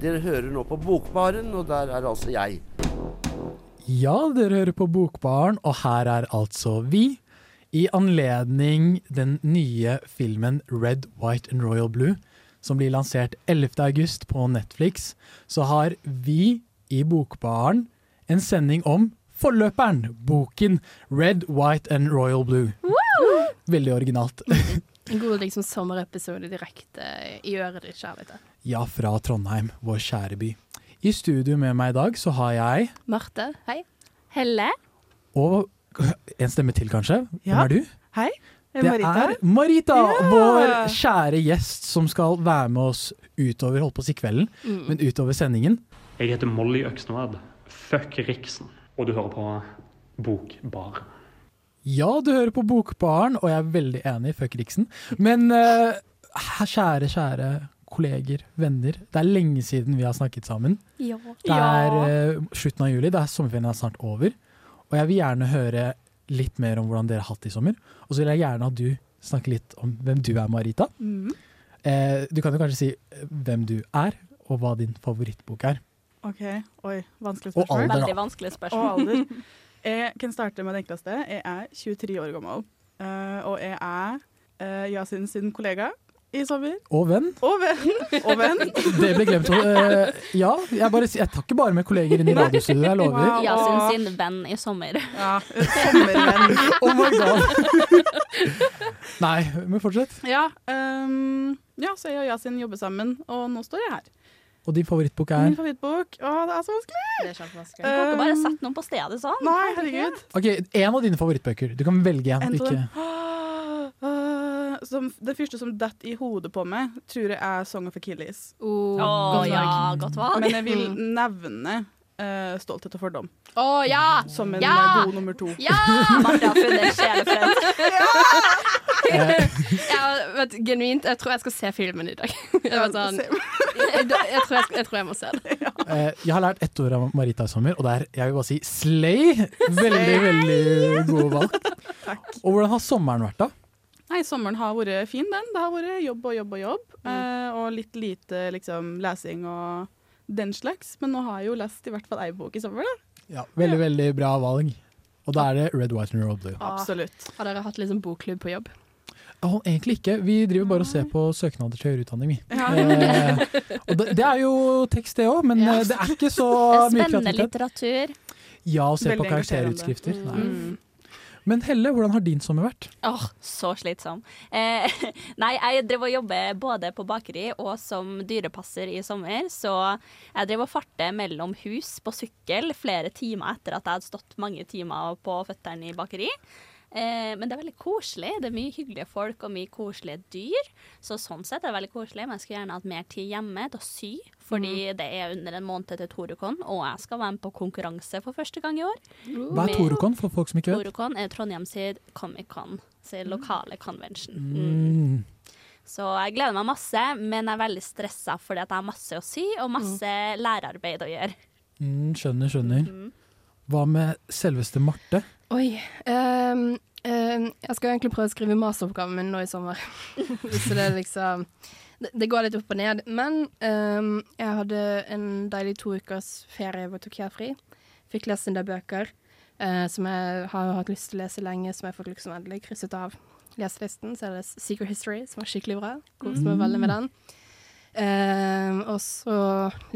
dere hører nå på Bokbaren, og der er altså jeg. Ja, dere hører på Bokbaren, og her er altså vi. I anledning den nye filmen Red, White and Royal Blue, som blir lansert 11. august på Netflix, så har vi i Bokbaren en sending om forløperen, boken Red, White and Royal Blue. Veldig originalt. En god liksom, sommerepisode direkte i øret ditt, kjærlighet. Ja, fra Trondheim, vår kjære by. I studio med meg i dag så har jeg, Marte, hei. Helle. og en stemme til kanskje. Ja. Hvem er du? Hei, Det Marita. er Marita, Ja! vår kjære gjest som skal være med oss utover holdt på å si kvelden, Mm. men utover sendingen. Jeg heter Molly Øksnevad. Fuck Riksen. Og du hører på Bokbar. Ja, du hører på Bokbaren, og jeg er veldig enig, fuck Riksen. Men uh, kjære, kjære kolleger, venner, det er lenge siden vi har snakket sammen. Ja. Det er uh, slutten av juli, det er sommerferien er snart over. Og jeg vil gjerne høre litt mer om hvordan dere har hatt det i sommer. Og så vil jeg gjerne at du snakker litt om hvem du er, Marita. Mm. Uh, du kan jo kanskje si hvem du er, og hva din favorittbok er. OK. Oi, vanskelig Og spørsmål. alder, da. Veldig vanskelig spørsmål. Og alder. Jeg kan starte med det enkleste. Jeg er 23 år gammel. eh, og jeg er uh, Yasin sin kollega i sommer. Og venn. Og venn. Og venn. Det ble glemt. Uh, ja, jeg, bare, jeg tar ikke bare med kolleger inn i radiostudioet, jeg lover. Wow. Yasin sin venn i sommer. Ja, sommervenn. Oh my god! Nei, men fortsett. Ja, um, ja, så jeg og Yasin jobber sammen, og nå står jeg her. Og din favorittbok er? Min favorittbok Å, det er så vanskelig! Det er kjempevanskelig. Du kan ikke bare sette noen på stedet sånn. Nei, herregud. Ok, En av dine favorittbøker. Du kan velge en. En Ikke. Ah, som, det første som detter i hodet på meg, tror jeg er 'Song of Achilles'. Oh, godt ja, godt valg. Men jeg vil nevne uh, 'Stolthet og fordom' Å ja! som en Ja! eh, god nummer to. Ja! Martha har funnet sjelefred. Eh, Ja, vet, genuint, jeg tror jeg skal se filmen i dag. Jeg, sånn, jeg, jeg, tror jeg, jeg tror jeg må se det. eh, jeg har lært ett ord av Marita i sommer, og det er jeg vil bare si slay. Veldig, veldig gode valg. Takk. Og hvordan har sommeren vært, da? Nei, sommeren har vært fin, den. Det har vært jobb og jobb og jobb. eh, og litt lite liksom, lesing og den slags. Men nå har jeg jo lest i hvert fall ei bok i sommer, da. Ja, Veldig, veldig bra valg. Og da er det Red, White and Road Blue. Absolutt. Har dere hatt liksom bokklubb på jobb? Å, egentlig ikke. Vi driver bare og ser på søknader til høyere utdanning, vi. Ja. Eh, og det, det er jo tekst, det òg, men Ja. eh, det er ikke så mye Spennende litteratur. Ja, å se på Veldig på karakterutskrifter. Nei. Mm. Men Helle, hvordan har din sommer vært? Åh, så slitsom. Eh, nei, jeg drev og jobber både på bakeri og som dyrepasser i sommer, så jeg drev og farte mellom hus på sykkel flere timer etter at jeg hadde stått mange timer på føttene i bakeri. Eh, men det er veldig koselig. Det er mye hyggelige folk og mye koselige dyr. Så sånn sett er det veldig koselig, men jeg skulle gjerne hatt mer tid hjemme til å sy. Fordi det er under en måned til Torukon, og jeg skal være med på konkurranse for første gang i år. Hva er Torukon, for folk som ikke vet? Torukon er Trondheim sin Comic-Con, sin lokale convention. Mm. Mm. Så jeg gleder meg masse, men jeg er veldig stressa fordi at jeg har masse å sy og masse lærerarbeid å gjøre. Mm, skjønner, skjønner. Hva med selveste Marte? Oi. Um, um, jeg skal egentlig prøve å skrive masteroppgaven min nå i sommer. Så det er liksom det, det går litt opp og ned. Men um, jeg hadde en deilig to ukers ferie hvor jeg tok her fri. Fikk lest en del bøker uh, som jeg har hatt lyst til å lese lenge, som jeg fikk liksom endelig krysset av leselisten. Så er det Secret History, som var skikkelig bra. Koste meg veldig med den. Ehm, og så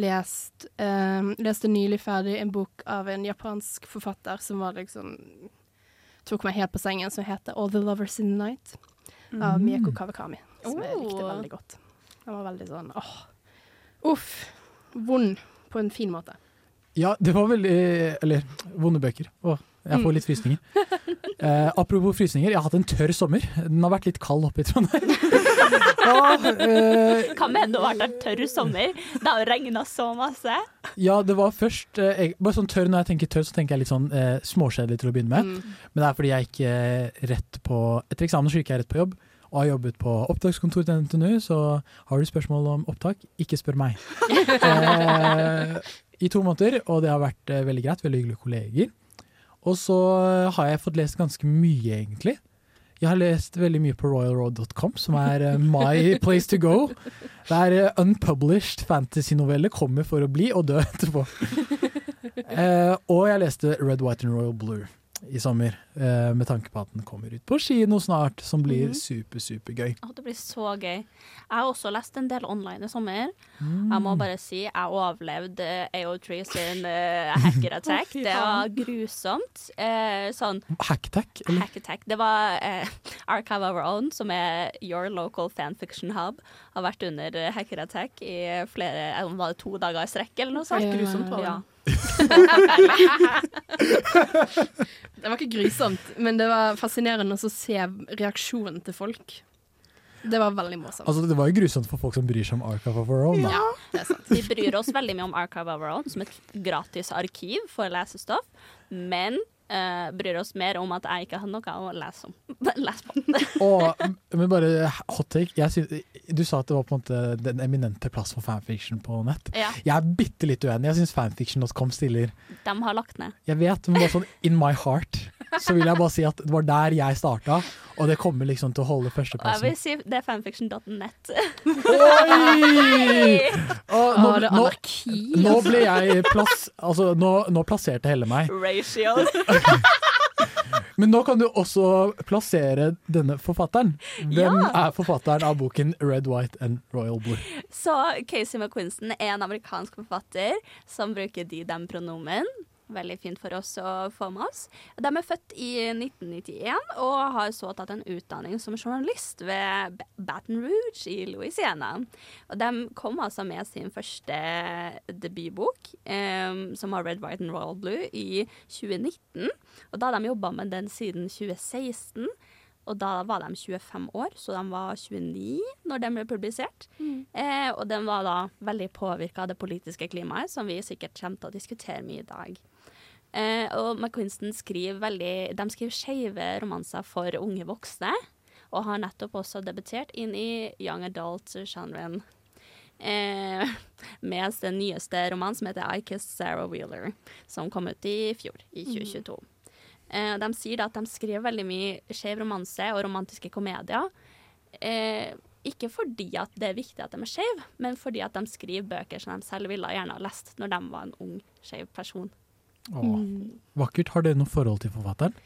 lest ehm, leste nylig ferdig en bok av en japansk forfatter som var liksom tok meg helt på sengen, som heter All the Lovers in the Night av Mm. Mieko Kawakami. Som jeg likte Oh. veldig godt. Den var veldig sånn åh, uff, vond på en fin måte. Ja, det var veldig Eller vonde bøker. Åh, jeg får Mm. litt frysninger. Eh, apropos frysninger, jeg har hatt en tørr sommer. Den har vært litt kald oppe i Trondheim. Ja, eh, Hva mener du har vært en tørr sommer? Det har regna så masse. ja, det var først eh, jeg, Bare sånn tørr, Når jeg tenker tørr, så tenker jeg litt sånn eh, småkjedelig til å begynne med. Mm. Men det er fordi jeg ikke eh, rett på Etter eksamen så gikk jeg rett på jobb. Og har jobbet på opptakskontor til NTNU, så har du spørsmål om opptak, ikke spør meg. eh, I to måneder, og det har vært eh, veldig greit. Veldig hyggelige kolleger. Og så har jeg fått lest ganske mye, egentlig. Jeg har lest veldig mye på royalroad.com, som er eh, my place to go. Der uh, unpublished fantasy-noveller kommer for å bli og dø etterpå. Uh, og jeg leste Red, White and Royal Blue i sommer, eh, med tanke på at den kommer ut på kino snart, som blir mm. super, supergøy. Oh, det blir så gøy. Jeg har også lest en del online i sommer. Mm. Jeg må bare si jeg overlevde AO3 sin uh, hacker attack. Å, det var grusomt. Eh, sånn Hackattack, eller? hack attack. Det var eh, Archive of Our Own, som er your local fanfiction hub, har vært under eh, hacker attack i flere eh, Var det to dager i strekk, eller noe sånt? Ja, grusomt var det. Ja. Det var ikke grusomt, men det var fascinerende å se reaksjonen til folk. Det var veldig morsomt. Altså, det var jo grusomt for folk som bryr seg om Archive of Our Own. Da. Ja, det er sant. Vi bryr oss veldig mye om Archive of Our Own som et gratis arkiv for lesestoff, men eh, bryr oss mer om at jeg ikke har noe å lese om. Les på. Og, men bare hot take. Synes, du sa at det var på en måte den eminente plass for fanfiction på nett. Ja, Jeg er bitte litt uenig. Jeg syns fanfiction.com stiller de har lagt ned. Jeg vet, men bare sånn in my heart så vil jeg bare si at det var der jeg starta, og det kommer liksom til å holde førsteplassen. jeg vil si det er fanfiction.net. Oi! Og nå, det nå, nå ble jeg plass... Altså, nå, nå plasserte Helle meg. Ratio. Men nå kan du også plassere denne forfatteren. Hvem Ja. er forfatteren av boken 'Red, White and Royal Blue'? Så Casey McQuinston er en amerikansk forfatter som bruker de dem pronomen. Veldig fint for oss å få med oss. De er født i 1991 og har så tatt en utdanning som journalist ved Baton Rouge i Louisiana. Og de kom altså med sin første debutbok, um, som har Red, White and Royal Blue, i 2019. Og da har de jobba med den siden 2016. Og da var de 25 år, så de var 29 når den ble publisert. Eh, og den var da veldig påvirka av det politiske klimaet, som vi sikkert kommer til å diskutere mye i dag. Eh, og McQuinston skriver veldig De skriver skeive romanser for unge voksne, og har nettopp også debutert inn i young adult-genren. Eh, med den nyeste romanen som heter I Kissed Sarah Wheeler, som kom ut i fjor, i 2022. Eh, de sier da at de skriver veldig mye skeiv romanse og romantiske komedier. Eh, ikke fordi at det er viktig at de er skeive, men fordi at de skriver bøker som de selv ville gjerne ha lest når de var en ung skeiv person. Åh, vakkert. Har dere noe forhold til forfatteren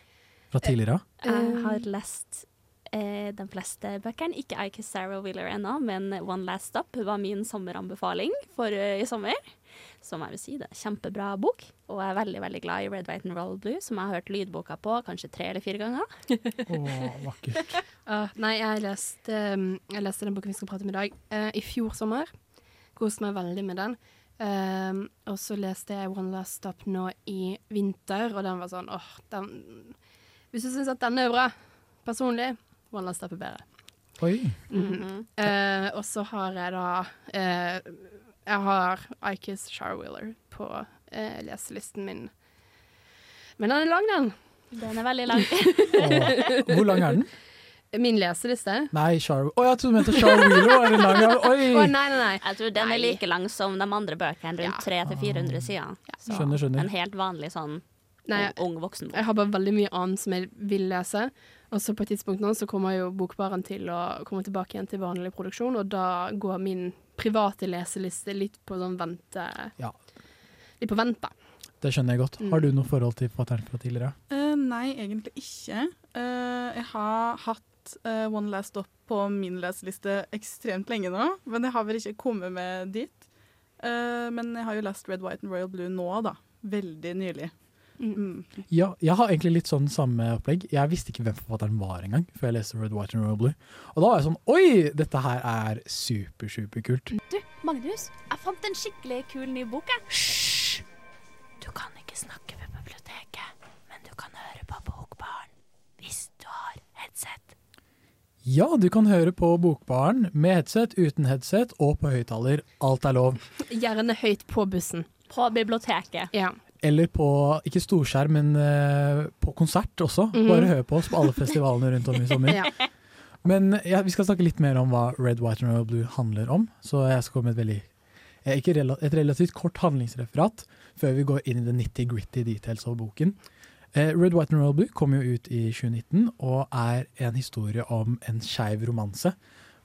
fra tidligere? Jeg har lest eh, de fleste bøkene. Ikke I Kiss Sarah Wheeler ennå, men One Last Stop var min sommeranbefaling for uh, i sommer. Som jeg vil si, det er kjempebra bok. Og jeg er veldig veldig glad i Red, White and Roll Blue, som jeg har hørt lydboka på kanskje tre eller fire ganger. Åh, vakkert. Ah, nei, jeg leste, um, jeg leste den boken vi skal prate om i dag, eh, i fjor sommer. Koste meg veldig med den. Um, og så leste jeg One Last Stop nå i vinter, og den var sånn åh, den Hvis du syns at denne er bra, personlig, One Last Stop er bedre. Oi. Mm -hmm. uh, og så har jeg da uh, Jeg har Ikis Charwiller på uh, leselisten min. Men den er lang, den. Den er veldig lang. Hvor lang er den? Min leseliste? Nei, Char... Å, jeg trodde du mente Char Wheeler ja. Å, nei, nei, nei. Jeg tror den er like lang som de andre bøkene, rundt 300-400 sider. Så Skjønner, skjønner. En helt vanlig sånn Nei, ung voksenbok. Jeg har bare veldig mye annet som jeg vil lese. Og så på et tidspunkt nå så kommer jo Bokbaren til å komme tilbake igjen til vanlig produksjon, og da går min private leseliste litt på sånn vente Ja. Litt på vent, da. Det skjønner jeg godt. Har du noe forhold til forfatteren fra tidligere? Uh, nei, egentlig ikke. Uh, jeg har hatt eh, One Last Stop på min leseliste ekstremt lenge nå, men jeg har vel ikke kommet med dit. Uh, men jeg har jo lest Red, White and Royal Blue nå, da. Veldig nylig. Mm. Ja, jeg har egentlig litt sånn samme opplegg. Jeg visste ikke hvem forfatteren var engang, før jeg leste Red, White and Royal Blue. Og da var jeg sånn Oi, dette her er super, superkult. Du, Magnus, jeg fant en skikkelig kul ny bok, jeg. Hysj! Du kan ikke snakke ved biblioteket, men du kan høre på Bokbaren hvis du har headset. Ja, du kan høre på Bokbaren med headset, uten headset og på høyttaler. Alt er lov. Gjerne høyt på bussen. På biblioteket. Ja. Eller på, ikke storskjerm, men eh, på konsert også. Mm. Bare hør på oss på alle festivalene rundt om i sommer. Ja. Men ja, vi skal snakke litt mer om hva Red, White and Royal Blue handler om. Så jeg skal komme med et veldig eh, ikke rela et relativt kort handlingsreferat før vi går inn i det nitty-gritty details av boken. Eh, Red, White and Royal Blue kom jo ut i 2019 og er en historie om en skeiv romanse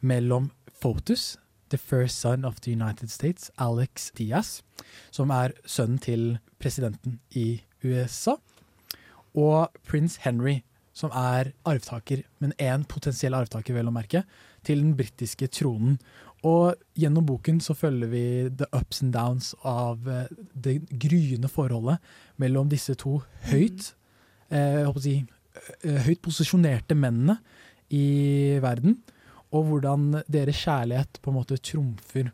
mellom Fotus, the first son of the United States, Alex Diaz, som er sønnen til presidenten i USA, og prins Henry, som er arvtaker, men én potensiell arvtaker, vel å merke, til den britiske tronen. Og gjennom boken så følger vi the ups and downs av eh, det gryende forholdet mellom disse to høyt, eh, håper å si, eh, høyt posisjonerte mennene i verden, og hvordan deres kjærlighet på en måte trumfer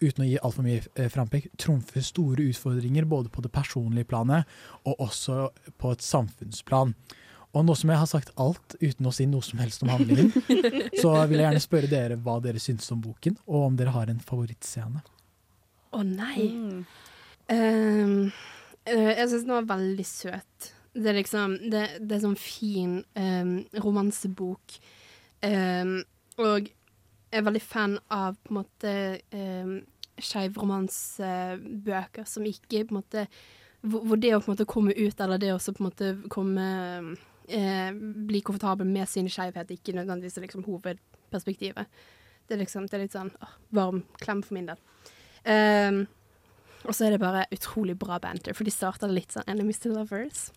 uten å gi altfor mye eh, frampek, trumfer store utfordringer både på det personlige planet og også på et samfunnsplan. Og nå som jeg har sagt alt uten å si noe som helst om handlingen, så vil jeg gjerne spørre dere hva dere syns om boken, og om dere har en favorittscene. Å nei. Ehm, Uh, jeg syns den var veldig søt. Det er liksom Det, det er sånn fin um, romansebok. Um, og jeg er veldig fan av på en måte um, skeivromansebøker som ikke på en måte hvor, hvor det å på en måte komme ut, eller det å på en måte komme eh, Bli komfortabel med sin skeivhet, ikke nødvendigvis er liksom hovedperspektivet. Det er liksom det er litt sånn åh, varm klem for min del. Um, og så er det bare utrolig bra banter, for de starter litt sånn Enemies to Lovers.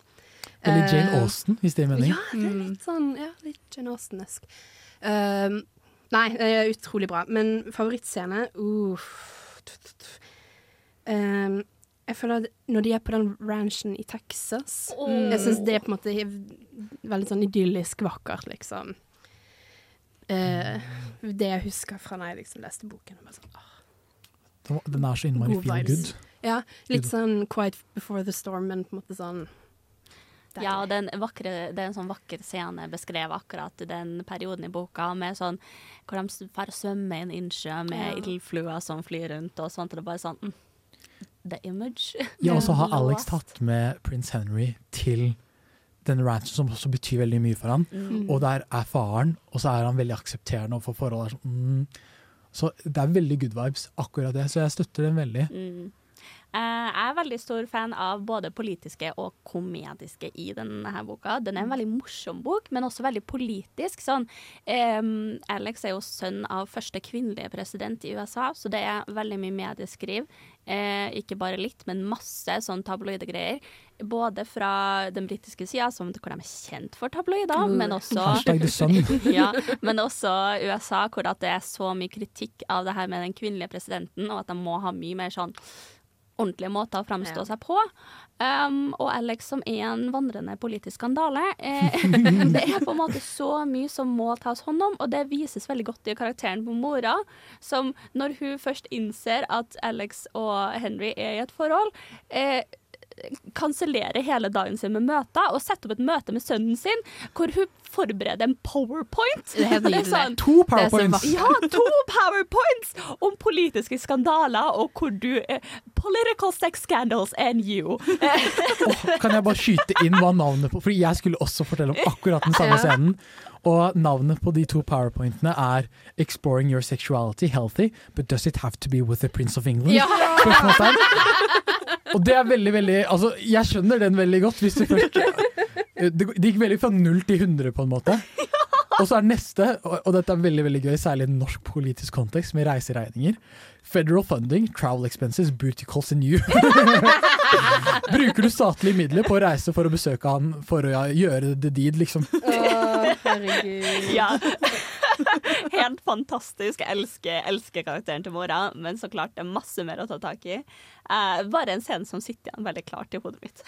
Eller Jane Eh, Austen, hvis det er meningen. Ja, det er litt sånn ja, litt Jane Austen-esk. Ehm, nei, det er utrolig bra. Men favorittscene uh, Ehm, jeg føler at når de er på den ranchen i Texas oh. Jeg syns det er på en måte veldig sånn idyllisk vakkert, liksom. Uh, det jeg husker fra da jeg liksom leste boken. Bare sånn, åh, Den er så innmari feel good. Ja, litt sånn Quiet Before the Storm, men på en måte sånn Ja, og det er, en vakre, det er en sånn vakker scene beskrevet akkurat i den perioden i boka, med sånn hvor de s- får svømme i en innsjø med Ja. ildfluer som flyr rundt og sånt, og det er bare sånn mm, The image. Ja, og så har Alex tatt med prins Henry til den ranchen, som også betyr veldig mye for han. Mm. Og der er faren, og så er han veldig aksepterende overfor forholdet. Sånn, mm. Så det er veldig good vibes, akkurat det. Så jeg støtter den veldig. Mm. Eh, jeg er veldig stor fan av både politiske og komediske i denne boka. Den er en veldig morsom bok, men også veldig politisk. Sånn, um, Alex er jo sønn av første kvinnelige president i USA, så det er veldig mye medieskriv. Eh, ikke bare litt, men masse sånn tabloide greier. Både fra den britiske sida, hvor de er kjent for tabloider, men også ja, men også USA, hvor det er så mye kritikk av det her med den kvinnelige presidenten, og at de må ha mye mer sånn ordentlige måter å framstå Ja. seg på. Um, og Alex som er en vandrende politisk skandale. Eh, det er på en måte så mye som må tas hånd om, og det vises veldig godt i karakteren på mora, som når hun først innser at Alex og Henry er i et forhold, eh, kansellerer hele dagen sin med møter og setter opp et møte med sønnen sin, hvor hun forbereder en powerpoint. Det er helt Og nydelig. sånn, To Det er powerpoints! ja, to powerpoints om politiske skandaler og hvor du eh, Political sex scandals and you. oh, kan jeg bare skyte inn hva navnet på Fordi jeg skulle også fortelle om akkurat den samme scenen. Og navnet på de to powerpointene er 'Exploring your sexuality healthy, but does it have to be with the Prince of England?' Ja! Og det er veldig, veldig Altså, jeg skjønner den veldig godt. Hvis du først det, det gikk veldig fra null til 100, på en måte. Og så er neste, og, dette er veldig veldig gøy, særlig i norsk politisk kontekst, med reiseregninger. Federal funding, travel expenses, booty calls and you. Bruker du statlige midler på å reise for å besøke han for å gjøre the deed, liksom? Herregud. ja. Helt fantastisk. Jeg elsker, elsker karakteren til mora, men så klart det er masse mer å ta tak i. Uh, bare en scene som sitter igjen veldig klart i hodet mitt.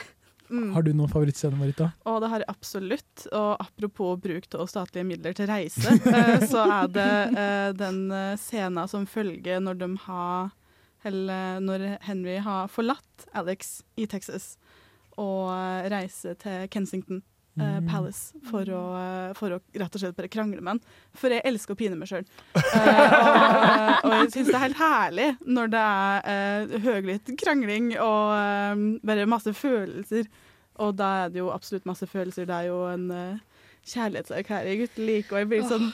Mm. Har du noen favorittscener, Marita? Og det har jeg absolutt. Og apropos bruk av statlige midler til reise, eh, så er det eh, den scenen som følger når de har Eller når Henry har forlatt Alex i Texas og reiser til Kensington eh, Mm. Palace for å, eh, for å rett og slett bare krangle med han. For jeg elsker å pine meg sjøl. og, og jeg syns det er helt herlig når det er uh, høylytt krangling og eh, bare masse følelser. Og da er det jo absolutt masse følelser. Det er jo en uh, kjærlighetserklæring uten like, og jeg blir sånn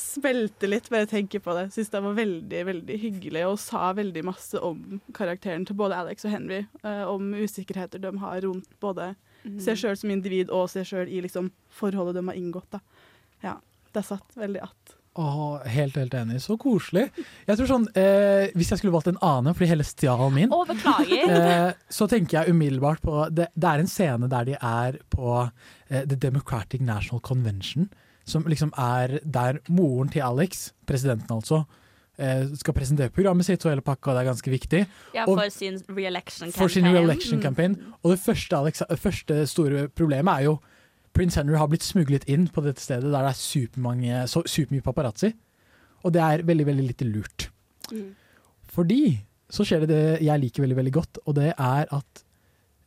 smelter litt bare jeg tenker på det. Syns det var veldig veldig hyggelig og sa veldig masse om karakteren til både Alex og Henry. Uh, om usikkerheter de har rundt både seg sjøl som individ og seg sjøl i liksom, forholdet de har inngått. Da. Ja, det satt veldig att. Åh, helt, helt enig. Så koselig. Jeg tror sånn, eh, Hvis jeg skulle valgt en annen, fordi hele stjal min, oh, eh, så tenker jeg umiddelbart på det, det er en scene der de er på eh, The Democratic National Convention, som liksom er der moren til Alex, presidenten altså, skal presentere programmet sitt og hele pakka, og det er ganske viktig. Ja, Og- for sin re-election for sin campaign. re-election Mm. campaign. Og det første, Alex, første store problemet er jo Prince Henry har blitt smuglet inn på dette stedet der det er supermange, så supermye paparazzi. Og det er veldig, veldig lite lurt. Mm. Fordi så skjer det det jeg liker veldig, veldig godt, og det er at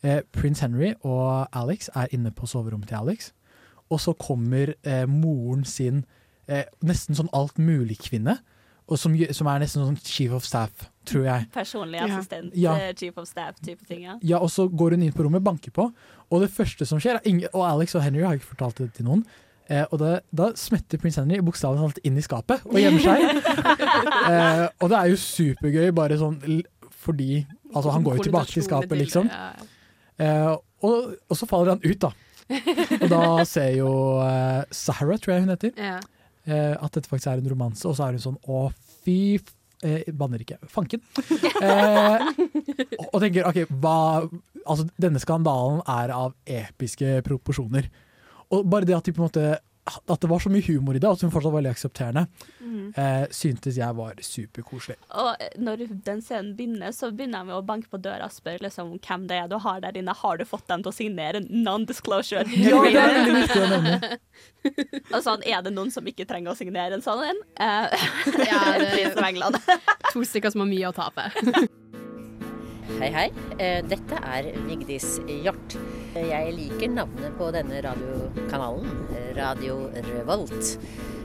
eh, Prince Henry og Alex er inne på soverommet til Alex, og så kommer eh, moren sin eh, nesten sånn altmulig-kvinne, og som, som er nesten sånn chief of staff, tror jeg. Personlig assistent, Ja. eh, chief of staff-type ting. Ja. Ja, og så går hun inn på rommet, banker på, og det første som skjer er Og Alex og Henry har ikke fortalt det til noen. Eh, og det, da smetter prins Henry bokstavelig talt inn i skapet og gjemmer seg. eh, og det er jo supergøy, bare sånn fordi Altså, han går jo tilbake til skapet, liksom. Eh, og, og så faller han ut, da. Og da ser jo eh, Sarah, tror jeg hun heter, Ja. Eh, at dette faktisk er en romanse, og så er hun sånn å, fy eh, Banner ikke. Fanken. Eh, og, og tenker OK, hva Altså, denne skandalen er av episke proporsjoner. Og bare det at de på en måte at det var så mye humor i det, og at hun fortsatt var veldig aksepterende, Mm. eh, syntes jeg var superkoselig. Og eh, når den scenen begynner, så begynner jeg med å banke på døra og spørre liksom, hvem det er du har der inne. Har du fått dem til å signere en non-disclosure? Ja, det er veldig viktig å nevne. Og sånn, er det noen som ikke trenger å signere en sånn en? Eh, Ja, det-. To stykker som har mye å tape. Hei, hei. Eh, Dette er Vigdis Hjort. Jeg liker navnet på denne radiokanalen, Radio Revolt.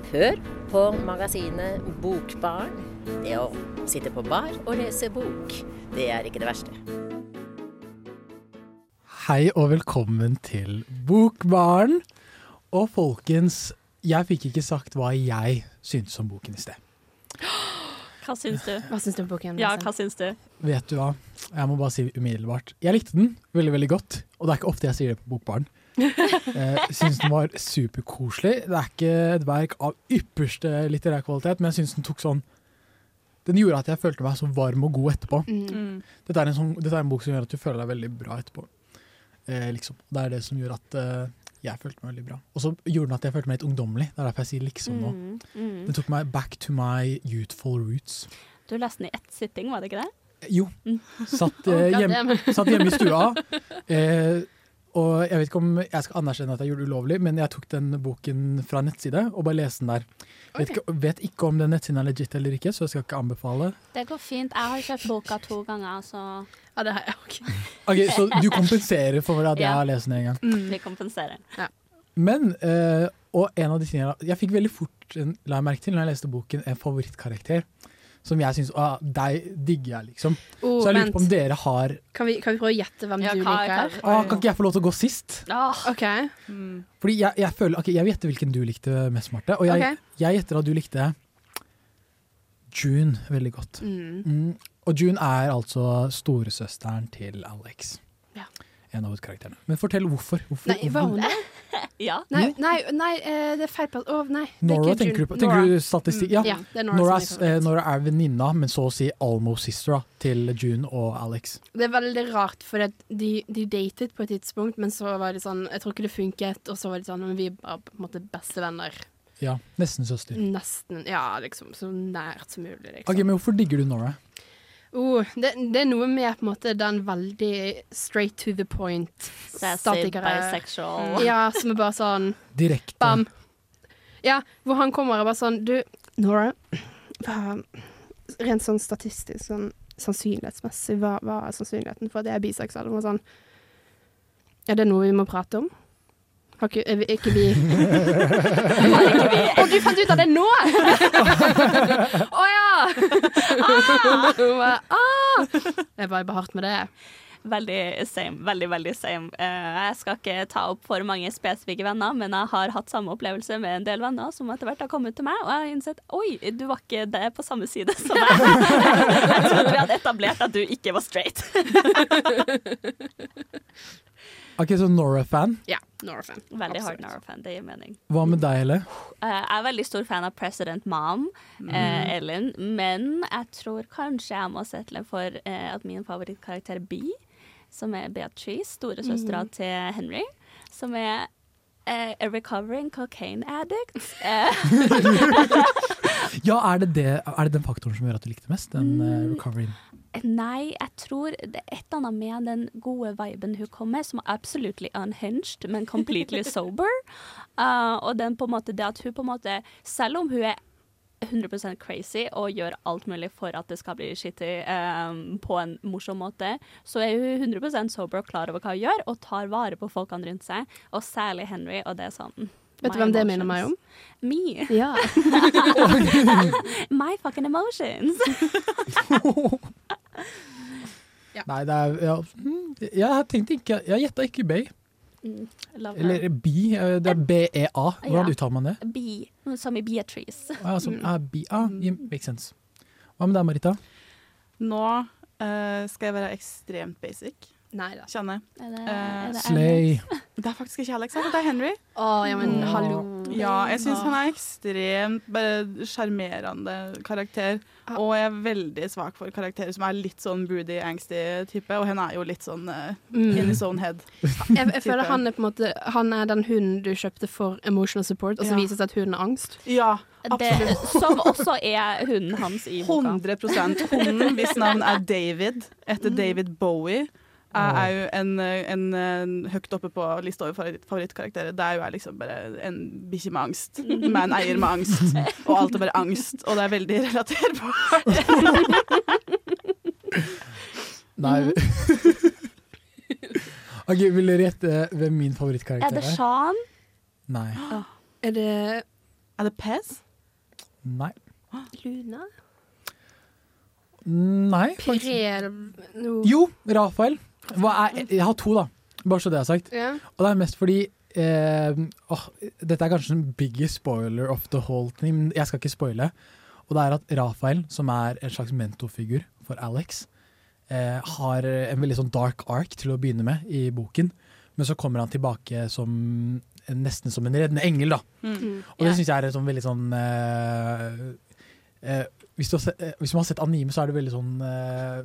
Hør på magasinet Bokbarn. Det å sitte på bar og lese bok, det er ikke det verste. Hei og velkommen til Bokbaren. Og folkens, jeg fikk ikke sagt hva jeg syntes om boken i sted. Hva syns du? Hva syns du om boken? Ja, hva syns du? Vet du hva? Jeg må bare si umiddelbart. Jeg likte den veldig veldig godt, og det er ikke ofte jeg sier det på Bokbaren. Jeg syns den var superkoselig. Det er ikke et verk av ypperste litterær kvalitet, men jeg syns den tok sånn Den gjorde at jeg følte meg så varm og god etterpå. Mm. Dette, er en sånn, dette er en bok som gjør at du føler deg veldig bra etterpå. Eh, liksom. Det er det som gjør at eh, jeg følte meg veldig bra. Og så gjorde den at jeg følte meg litt ungdommelig. Det er derfor jeg sier liksom nå. Mm, mm. Den tok meg back to my youthful roots. Du leste den i ett sitting, var det ikke det? Jo. Mm. Satt, Oh, eh, hjem, satt hjemme i stua. Eh, og jeg vet ikke om jeg skal anerkjenne at jeg gjorde det ulovlig, men jeg tok den boken fra nettside og bare leste den der. Vet, ikke, vet ikke om den nettsiden er legit eller ikke, så jeg skal ikke anbefale. Det går fint. Jeg har kjøpt boka to ganger, så Ja, det har jeg òg. Ok, Så du kompenserer for at jeg Ja. har lest den en gang. vi kompenserer. Men, eh, og en av de tingene Jeg fikk veldig fort, la jeg merke til når jeg leste boken, en favorittkarakter. Som jeg syns ah, Deg digger jeg, liksom. Oh, så jeg lurer på om dere har Kan vi, kan vi prøve å gjette hvem Ja, du hva- liker? ah, Kan ikke jeg få lov til å gå sist? OK. Fordi jeg, jeg føler okay, jeg vil gjette hvilken du likte mest, Marte. Og jeg, okay. jeg gjetter at du likte June veldig godt. Mm. Mm. Og June er altså storesøsteren til Alex. Ja. En av hovedkarakterene. Men fortell hvorfor. hvorfor Nei, var hun det? Ja. Nei, nei, nei eh, det er feil plass. Å, nei. det er Nora, ikke tenker du på? Tenker Nora. du statistikk? Mm. Ja. Ja, er Nora Nora, er eh. Nora er venninna, men så å si almost sister til June og Alex. Det er veldig rart, for at de, de datet på et tidspunkt, men så var det sånn Jeg tror ikke det funket, og så var det sånn Men vi er på en måte bestevenner. Ja, Nesten søster. Nesten. Ja, liksom. Så nært som mulig, liksom. Okay, Men hvorfor digger du Nora? Oh, det, det er noe med på en måte den veldig straight to the point statikere. bisexual. Ja, som er bare sånn Direkte. Bam. Ja, hvor han kommer og bare sånn Du, Nora. Hva, rent sånn statistisk, sånn sannsynlighetsmessig, hva, hva er sannsynligheten for at jeg er biseksuell? Og sånn, ja, det er noe vi må prate om. Har ikke, er vi, ikke vi Å, du fant ut av det nå?! Å ja! Ah! ah! Jeg var bare behardt med det. Veldig same. Veldig, veldig same. Eh, jeg skal ikke ta opp for mange spesifikke venner, men jeg har hatt samme opplevelse med en del venner som etter hvert har kommet til meg, og jeg har innsett oi, du var ikke det på samme side som meg. jeg trodde vi hadde etablert at du ikke var straight. Ok, så Nora-fan. Ja, Nora-fan. Veldig hard Nora-fan, det gir mening. Hva med deg, Helle? Eh, jeg er veldig stor fan av President Mom, eh, Ellen, men jeg tror kanskje jeg må settle for eh, at min favorittkarakter B, som er Beatrice, storesøstera mm. til Henry, som er eh, a recovering cocaine addict. Ja, er det, det, er det den faktoren som gjør at du likte mest? Den uh, recoveryen? Nei, jeg tror det er et eller annet med den gode viben hun kom med, som er absolutely unhinged, men completely sober. Uh, og den på en måte det at hun på en måte, selv om hun er 100% crazy og gjør alt mulig for at det skal bli shitty um, på en morsom måte, så er hun 100% sober og klar over hva hun gjør, og tar vare på folkene rundt seg, og særlig Henry, og det er sånn Vet du hvem hvem det minner meg om? emotions. Me. Ja. My fucking emotions. Nei, det er ja, mm, Jeg har tenkt ikke Jeg gjetta ikke Bay. Mm. Eller B. eh, Det er B-E-A. Hvordan Ja. uttaler man det? Bi, som i Beatrice. Ah, som er B ah, yeah, makes sense. Hva med deg, Marita? Nå uh, skal jeg være ekstremt basic. Nei da. Kjenner jeg. Er det, Eh, er det Slay. Det er faktisk ikke Alex, det er Henry. Oh, ja, men hallo. Ja, jeg syns han er ekstremt sjarmerende karakter. Og jeg er veldig svak for karakterer som er litt sånn broody, angsty type. Og henne er jo litt sånn uh, Mm. in his own head. Jeg, jeg føler han er på en måte Han er den hunden du kjøpte for emotional support, og så Ja. viser det seg at hunden har angst. Ja, det, som også er hunden hans i boka. 100 Hunden, hvis navn er David, Mm. etter David Bowie, er, er jo en, en, en høyt oppe på lista over favoritt, favorittkarakterer. Det er jo jeg liksom bare en bikkje med angst, med en eier med angst. Og alt er bare angst, og det er veldig relaterbart. Nei OK, vil dere gjette hvem min favorittkarakter Er Er det Shan? Sean? Nei. Er det Er det Pez? Nei. Luna? Nei, faktisk. Pirel no. Jo, Rafael. Hva er, jeg har to, da. Bare så det er sagt. Ja. Og det er mest fordi eh, åh, Dette er kanskje en biggest spoiler of the whole thing, men jeg skal ikke spoile. Og det er at Rafael, som er en slags mentorfigur for Alex, eh, har en veldig sånn dark ark til å begynne med i boken. Men så kommer han tilbake som nesten som en reddende engel, da. Mm. Og det syns jeg er et sånn veldig sånn eh, eh, hvis, du har sett, eh, hvis man har sett anime, så er det veldig sånn eh,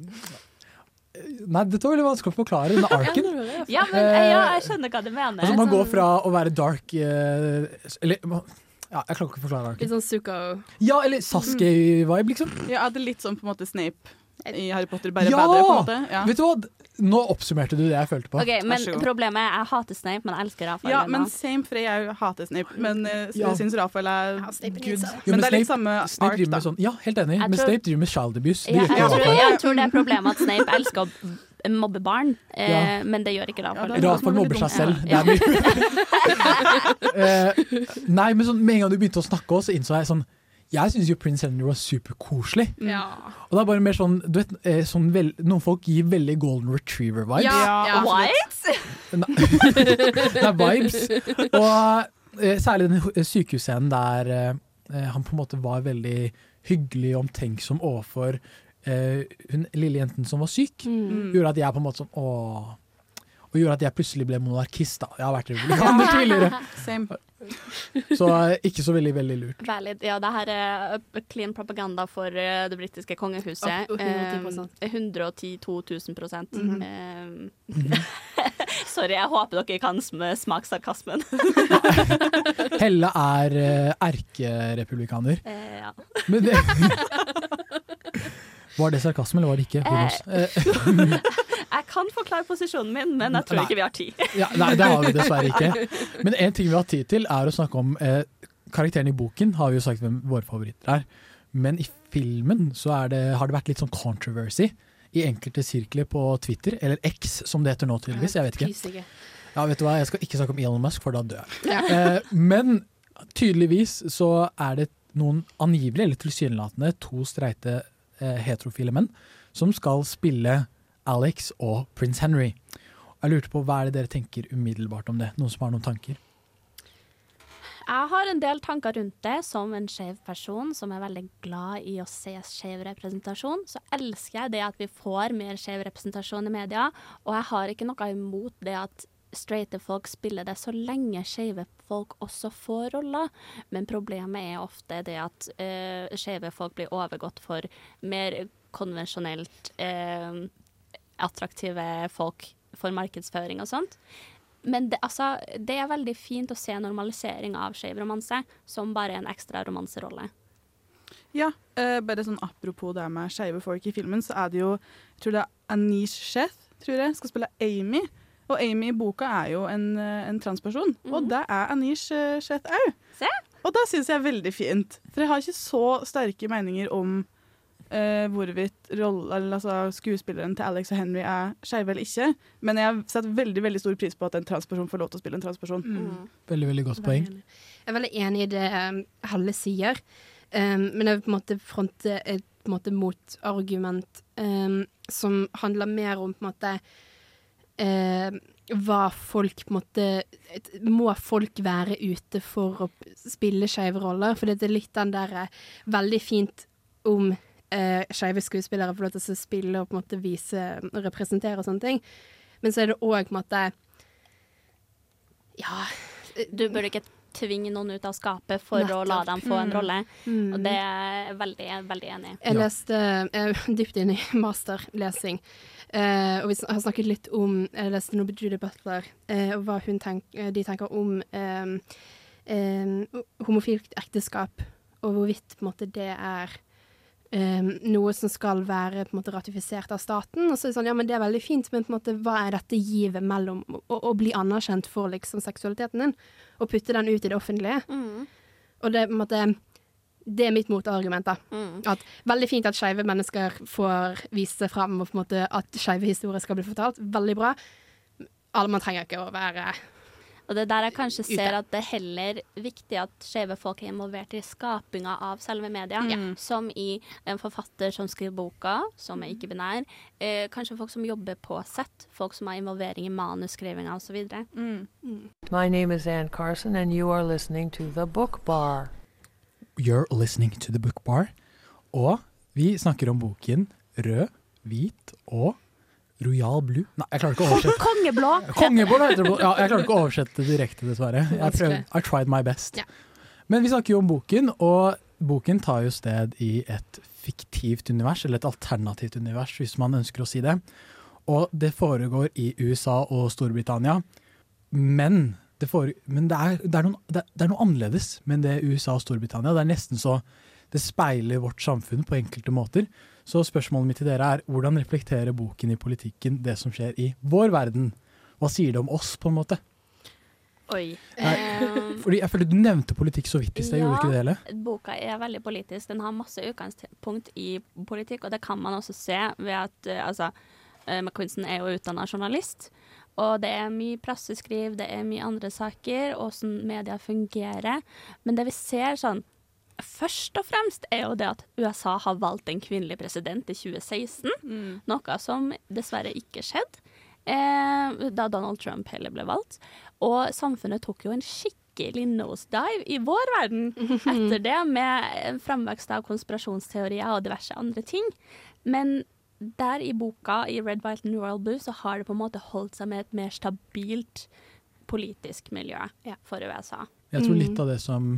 Nei, dette var veldig vanskelig å forklare, denne arken. Ja, men eh, ja, jeg skjønner hva du mener. Altså, man går Sånn- fra å være dark eh, Eller ja, jeg klarer ikke å forklare arken. Litt sånn Zuko. Ja, eller Sasuke-vibe, liksom. Ja, det er litt sånn på en måte Snape i Harry Potter, bare Ja! bedre, på en måte. Ja. Vet du hva? Nå oppsummerte du det jeg følte på. Ok, Men problemet er jeg hater Snape, men jeg elsker Rafael. Ja, men same, for jeg hater Snape. Men eh, Ja. jeg syns Rafael er good. Ja, men, men det er litt samme Snape ark, da. sånn, ja, helt enig, Jeg men tror- Snape driver med child abuse. Ja, jeg, tror, jeg tror det er problemet at Snape elsker å mobbe barn, eh, Ja. men det gjør ikke Rafael. Ja, Rafael mobber seg selv. Ja. Det er mye. Eh, nei, men sånn, med en gang du begynte å snakke så innså jeg sånn Jeg syns jo Prince Henry var superkoselig. Ja. Og det er bare mer sånn, du vet, eh, sånn vel, Noen folk gir veldig golden retriever-vibes. Ja, ja. What? Det er vibes. Og eh, særlig den hu- sykehusscenen der eh, han på en måte var veldig hyggelig og omtenksom overfor eh, hun lille jenten som var syk. Mm. Gjorde at jeg på en måte sånn åh. Og gjorde at jeg plutselig ble monarkist. da. Jeg har vært republikaner tidligere. Same. Så eh, ikke så veldig, veldig lurt. Valid. Ja, det her er uh, clean propaganda for uh, det britiske kongehuset. Oh, 110%. Eh, 110 2000 prosent. Mhm. Eh, Sorry, jeg håper dere kan smake sarkasmen. Helle er eh, erkerepublikaner. Eh, ja. Men det Var det sarkasme, eller var det ikke? Eh, Jeg kan forklare posisjonen min, men jeg tror Nei. ikke vi har tid. Ja, nei, det har vi dessverre ikke. Men en ting vi har tid til, er å snakke om eh, Karakteren i boken har vi jo sagt hvem våre favoritter er. Men i filmen så er det, har det vært litt sånn controversy i enkelte sirkler på Twitter, eller X som det heter nå tydeligvis, jeg vet ikke. Ja, vet du hva, Jeg skal ikke snakke om Elon Musk, for da dør jeg. Ja. Eh, men tydeligvis så er det noen angivelig, eller tilsynelatende, to streite eh, heterofile menn som skal spille Alex og prins Henry. Jeg lurte på Hva er det dere tenker umiddelbart om det? Noen som har noen tanker? Jeg har en del tanker rundt det. Som en skeiv person som er veldig glad i å se skeiv representasjon, så elsker jeg det at vi får mer skeiv representasjon i media. Og jeg har ikke noe imot det at straighte folk spiller det, så lenge skeive folk også får roller. Men problemet er ofte det at uh, skeive folk blir overgått for mer konvensjonelt eh, attraktive folk for markedsføring og sånt. Men det, altså, det er veldig fint å se normalisering av skeiv romanse som bare en ekstra romanserolle. Ja, eh, bare sånn apropos det med skeive folk i filmen, så er det jo Jeg tror det er Anish Sheth, tror jeg, skal spille Amy. Og Amy i boka er jo en, eh, en transperson, og det er Anish eh, Sheth òg. Og det syns jeg er veldig fint, for jeg har ikke så sterke meninger om eh, hvorvidt roll- altså, skuespilleren til Alex og Henry er skeive eller ikke. Men jeg setter veldig veldig stor pris på at en transperson får lov til å spille en transperson. Veldig, veldig godt poeng. Jeg er veldig enig i det um, Helle sier, um, men jeg vil på en måte fronte et på en måte motargument um, som handler mer om på en måte um, hva folk på en måte et- Må folk være ute for å spille skeive roller? For det er litt den der eh, veldig fint om uh, skeive skuespillere får lov til å spille og på en måte vise og representere og sånne ting. Men så er det òg på en måte Ja. Du bør ikke tvinge noen ut av skapet for å la dem få en Mm. rolle. Mm. Og det er jeg veldig, veldig enig i. Jeg leste er dypt inn i masterlesing, eh, og vi har snakket litt om Jeg leste noe på Judy Butler, eh, og hva hun tenk, eh, de tenker om eh, eh, homofilt ekteskap, og hvorvidt på en måte, det er eh, noe som skal være på en måte, ratifisert av staten. Og så er det sånn, ja, men det er veldig fint, men på en måte, hva er dette givet mellom å, å bli anerkjent for liksom, seksualiteten din, og putte den ut i det offentlige? Og det, på en måte, det er mitt motargument. da. At Veldig fint at skeive mennesker får vise seg fram, og på en måte at skeive historier skal bli fortalt. Veldig bra. Alle Man trenger ikke å være Og det er der jeg kanskje ser at det er heller viktig at skeive folk er involvert i skapinga av selve media. Som i en forfatter som skriver boka, som er ikke-binær. Eh, kanskje folk som jobber på sett. Folk som har involvering i manusskrivinga osv. My name is Ann Carson, and you are listening to The Book Bar. You're listening to The Book Bar. Og vi snakker om boken Rød, hvit og Royal Blue. Nei, jeg klarer ikke å oversette. Kongeblå! Kongeblå heter det. Ja, jeg klarer ikke å oversette det direkte, dessverre. Jeg prøvde, I tried my best. Men vi snakker jo om boken, og boken tar jo sted i et fiktivt univers, eller et alternativt univers, hvis man ønsker å si det. Og det foregår i USA og Storbritannia, men det, fore, men det, er, det, er noen, det, det er noe annerledes med det USA og Storbritannia. Det er nesten så det speiler vårt samfunn på enkelte måter. Så spørsmålet mitt til dere er hvordan reflekterer boken i politikken det som skjer i vår verden? Hva sier det om oss, på en måte? Oi. Nei, fordi jeg føler Du nevnte politikk så vidt i sted, gjorde du ikke det hele? boka er veldig politisk. Den har masse utgangspunkt i politikk, og det kan man også se ved at eh, altså, eh, McQuinson er jo utdanna journalist. Og det er mye presseskriv, det er mye andre saker, åssen media fungerer. Men det vi ser sånn Først og fremst er jo det at USA har valgt en kvinnelig president i 2016. Noe som dessverre ikke skjedde eh, da Donald Trump heller ble valgt. Og samfunnet tok jo en skikkelig nosedive i vår verden etter det, med en fremvekst av konspirasjonsteorier og diverse andre ting. Men der i boka, i Red, White and Royal Blue, så har det på en måte holdt seg med et mer stabilt politisk miljø for USA. Jeg tror litt av det som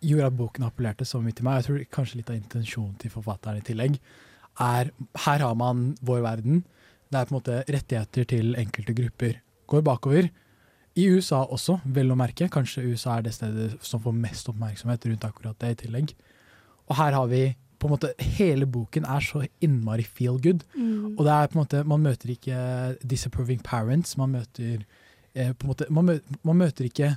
gjorde at boken appellerte så mye til meg, jeg tror kanskje litt av intensjonen til forfatteren i tillegg, er her har man vår verden. Det er på en måte rettigheter til enkelte grupper går bakover. I USA også, vel å merke. Kanskje USA er det stedet som får mest oppmerksomhet rundt akkurat det i tillegg. Og her har vi på en måte Hele boken er så innmari feel good. Mm. Og det er på en måte Man møter ikke disapproving parents. Man møter eh, på en måte Man, møter, man møter ikke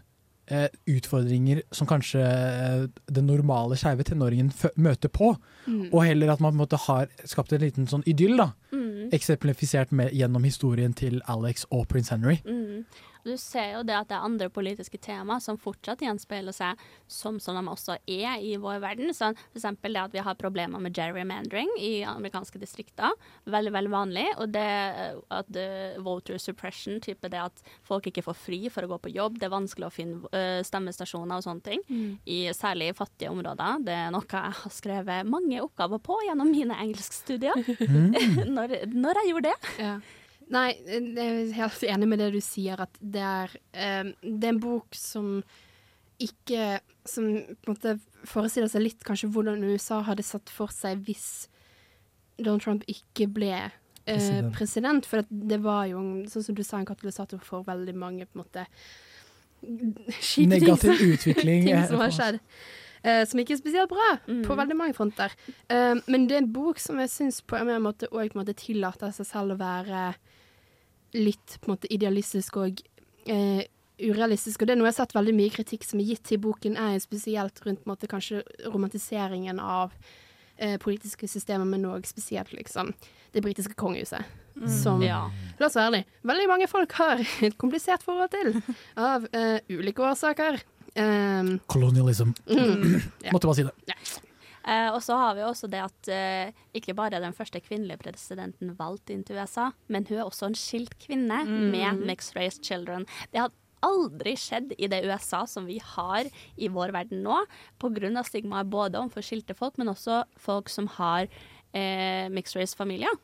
utfordringer som kanskje eh, den normale skeive tenåringen møter på. Mm. Og heller at man måte har skapt en liten sånn idyll da, Mm. eksemplifisert med, gjennom historien til Alex og prins Henry. Mm. Du ser jo det at det er andre politiske tema som fortsatt gjenspeiler seg som, som de også er i vår verden. Sånn, eksempel det at vi har problemer med gerrymandering i amerikanske distrikter. Veldig, veldig vanlig. Og det at uh, voter suppression, type det at folk ikke får fri for å gå på jobb. Det er vanskelig å finne uh, stemmestasjoner og sånne ting. Mm. I særlig fattige områder. Det er noe jeg har skrevet mange oppgaver på gjennom mine engelskstudier. Mm. når, når jeg gjorde det. Ja. Nei, jeg er helt enig med det du sier, at det er, eh, det er en bok som ikke Som på en måte forestiller seg litt kanskje hvordan USA hadde satt for seg hvis Donald Trump ikke ble eh, President. president. For det var jo, sånn som du sa, en katalysator for veldig mange på en måte Negativ ting utvikling, ting eh, som har for oss. skjedd. Eh, som ikke er spesielt bra på veldig mange fronter. Eh, men det er en bok som jeg syns på en måte òg tillater seg selv å være litt på en måte idealistisk og eh, urealistisk. Og det er noe jeg har sett veldig mye kritikk som er gitt til boken, er spesielt rundt på en måte, kanskje romantiseringen av eh, politiske systemer, men òg spesielt liksom det britiske kongehuset. Mm. Som Ja. La oss være ærlige, veldig mange folk har et komplisert forhold til, av eh, ulike årsaker. Um, Colonialism. Mm, ja. Måtte bare si det. Eh, og så har vi også det at uh, ikke bare er den første kvinnelige presidenten valgt inn til USA, men hun er også en skilt kvinne Mm. med mixed race children. Det har aldri skjedd i det USA som vi har i vår verden nå, pga. stigmaet både overfor skilte folk, men også folk som har uh, mixed race-familier.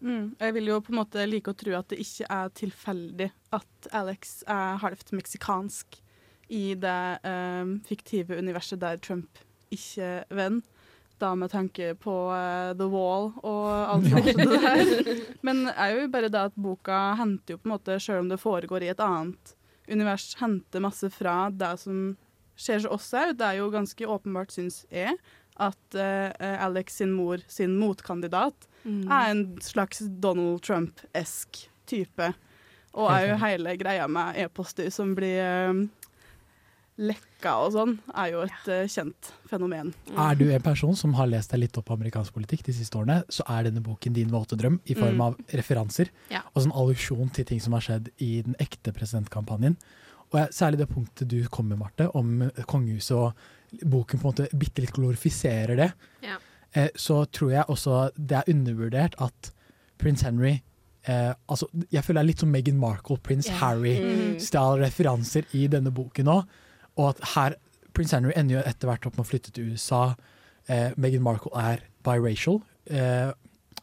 Mm. Jeg vil jo på en måte like å tro at det ikke er tilfeldig at Alex er halvt meksikansk i det eh, fiktive universet der Trump ikke vinner. Da med tanke på eh, The Wall og alt det der. Men det er jo bare det at boka henter jo på en måte, selv om det foregår i et annet univers, henter masse fra det som skjer hos oss òg. Det er jo ganske åpenbart, syns jeg, at eh, Alex sin mor, sin motkandidat, Mm. er en slags Donald Trump-esk type. Og er jo hele greia med e-poster som blir eh, lekka og sånn, er jo et eh, kjent fenomen. Er du en person som har lest deg litt opp på amerikansk politikk de siste årene, så er denne boken din våte drøm i form Mm. av referanser Ja. og sånn allusjon til ting som har skjedd i den ekte presidentkampanjen. Og jeg, særlig det punktet du kom med, Marte, om eh, kongehuset og boken på en måte bitte litt glorifiserer det. Ja. Eh, så tror jeg også det er undervurdert at prins Henry eh, altså, Jeg føler det er litt som Meghan Markle, prins yeah. Harry, Mm. stjal referanser i denne boken òg. Og at her Prince Henry ender jo etter hvert opp med å flytte til USA. Eh, Meghan Markle er biracial. Eh,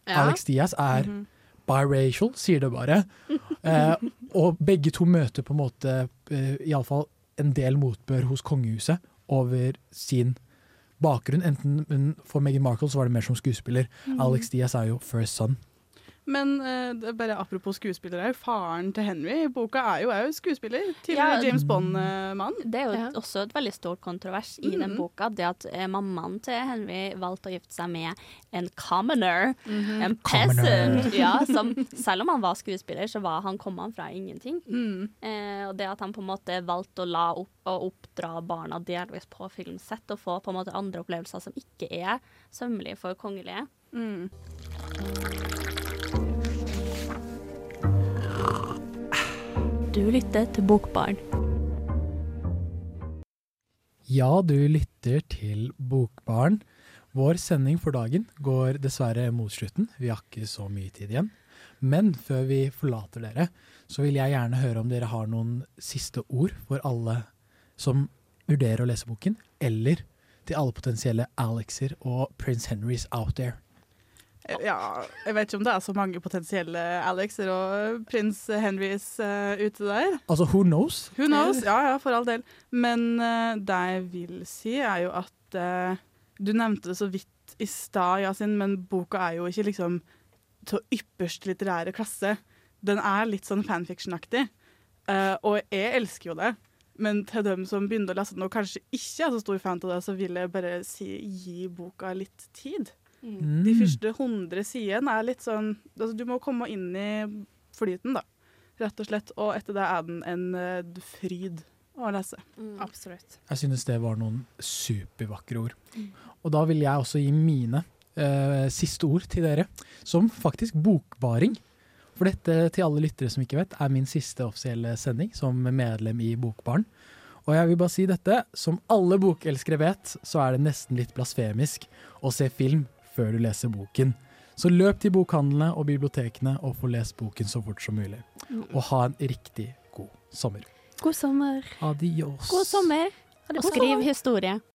Ja. Alex Diaz er Mhm. biracial, sier det bare. Eh, og begge to møter på en måte eh, iallfall en del motbør hos kongehuset over sin bakgrunn. Enten for Meghan Markle så var det mer som skuespiller. Mhm. Alex Diaz er jo first son. Men uh, det er bare apropos skuespillere, faren til Henry i boka er jo òg skuespiller. Ja, James Bond-mann. Det er jo ja. også et veldig stort kontrovers i den Mhm. boka. Det at uh, mammaen til Henry valgte å gifte seg med en commoner, Mhm. en peasant. Ja, som, selv om han var skuespiller, så var han, kom han fra ingenting. Mm. Uh, og det at han på en måte valgte å la opp og oppdra barna delvis på filmsett, og få på en måte andre opplevelser som ikke er sømmelige for kongelige. Mm. Du lytter til Bokbarn. Ja, du lytter til Bokbarn. Vår sending for dagen går dessverre mot slutten. Vi har ikke så mye tid igjen. Men før vi forlater dere, så vil jeg gjerne høre om dere har noen siste ord for alle som vurderer å lese boken, eller til alle potensielle Alexer og Prince Henrys out there. Ja, jeg vet ikke om det er så mange potensielle Alexer og prins Henrys uh, ute der. Altså, who knows? Who knows? Ja, ja, for all del. Men uh, det jeg vil si, er jo at uh, Du nevnte det så vidt i stad, Yasin, men boka er jo ikke liksom til ypperste litterære klasse. Den er litt sånn fanfiction-aktig, og jeg elsker jo det. Men til dem som begynner å lese den og kanskje ikke er så stor fan av det, så vil jeg bare si gi boka litt tid. Mm. De første 100 sidene er litt sånn altså, Du må komme inn i flyten, da. Rett og slett. Og etter det er den en eh, fryd å lese. Absolutt. Jeg synes det var noen supervakre ord. Mm. Og da vil jeg også gi mine eh, siste ord til dere, som faktisk bokbaring. For dette, til alle lyttere som ikke vet, er min siste offisielle sending som medlem i Bokbaren. Og jeg vil bare si dette, som alle bokelskere vet, så er det nesten litt blasfemisk å se film før du leser boken. Så løp til bokhandlene og bibliotekene og få lest boken så fort som mulig. Og ha en riktig god sommer. God sommer. Adios. God sommer, og skriv historie.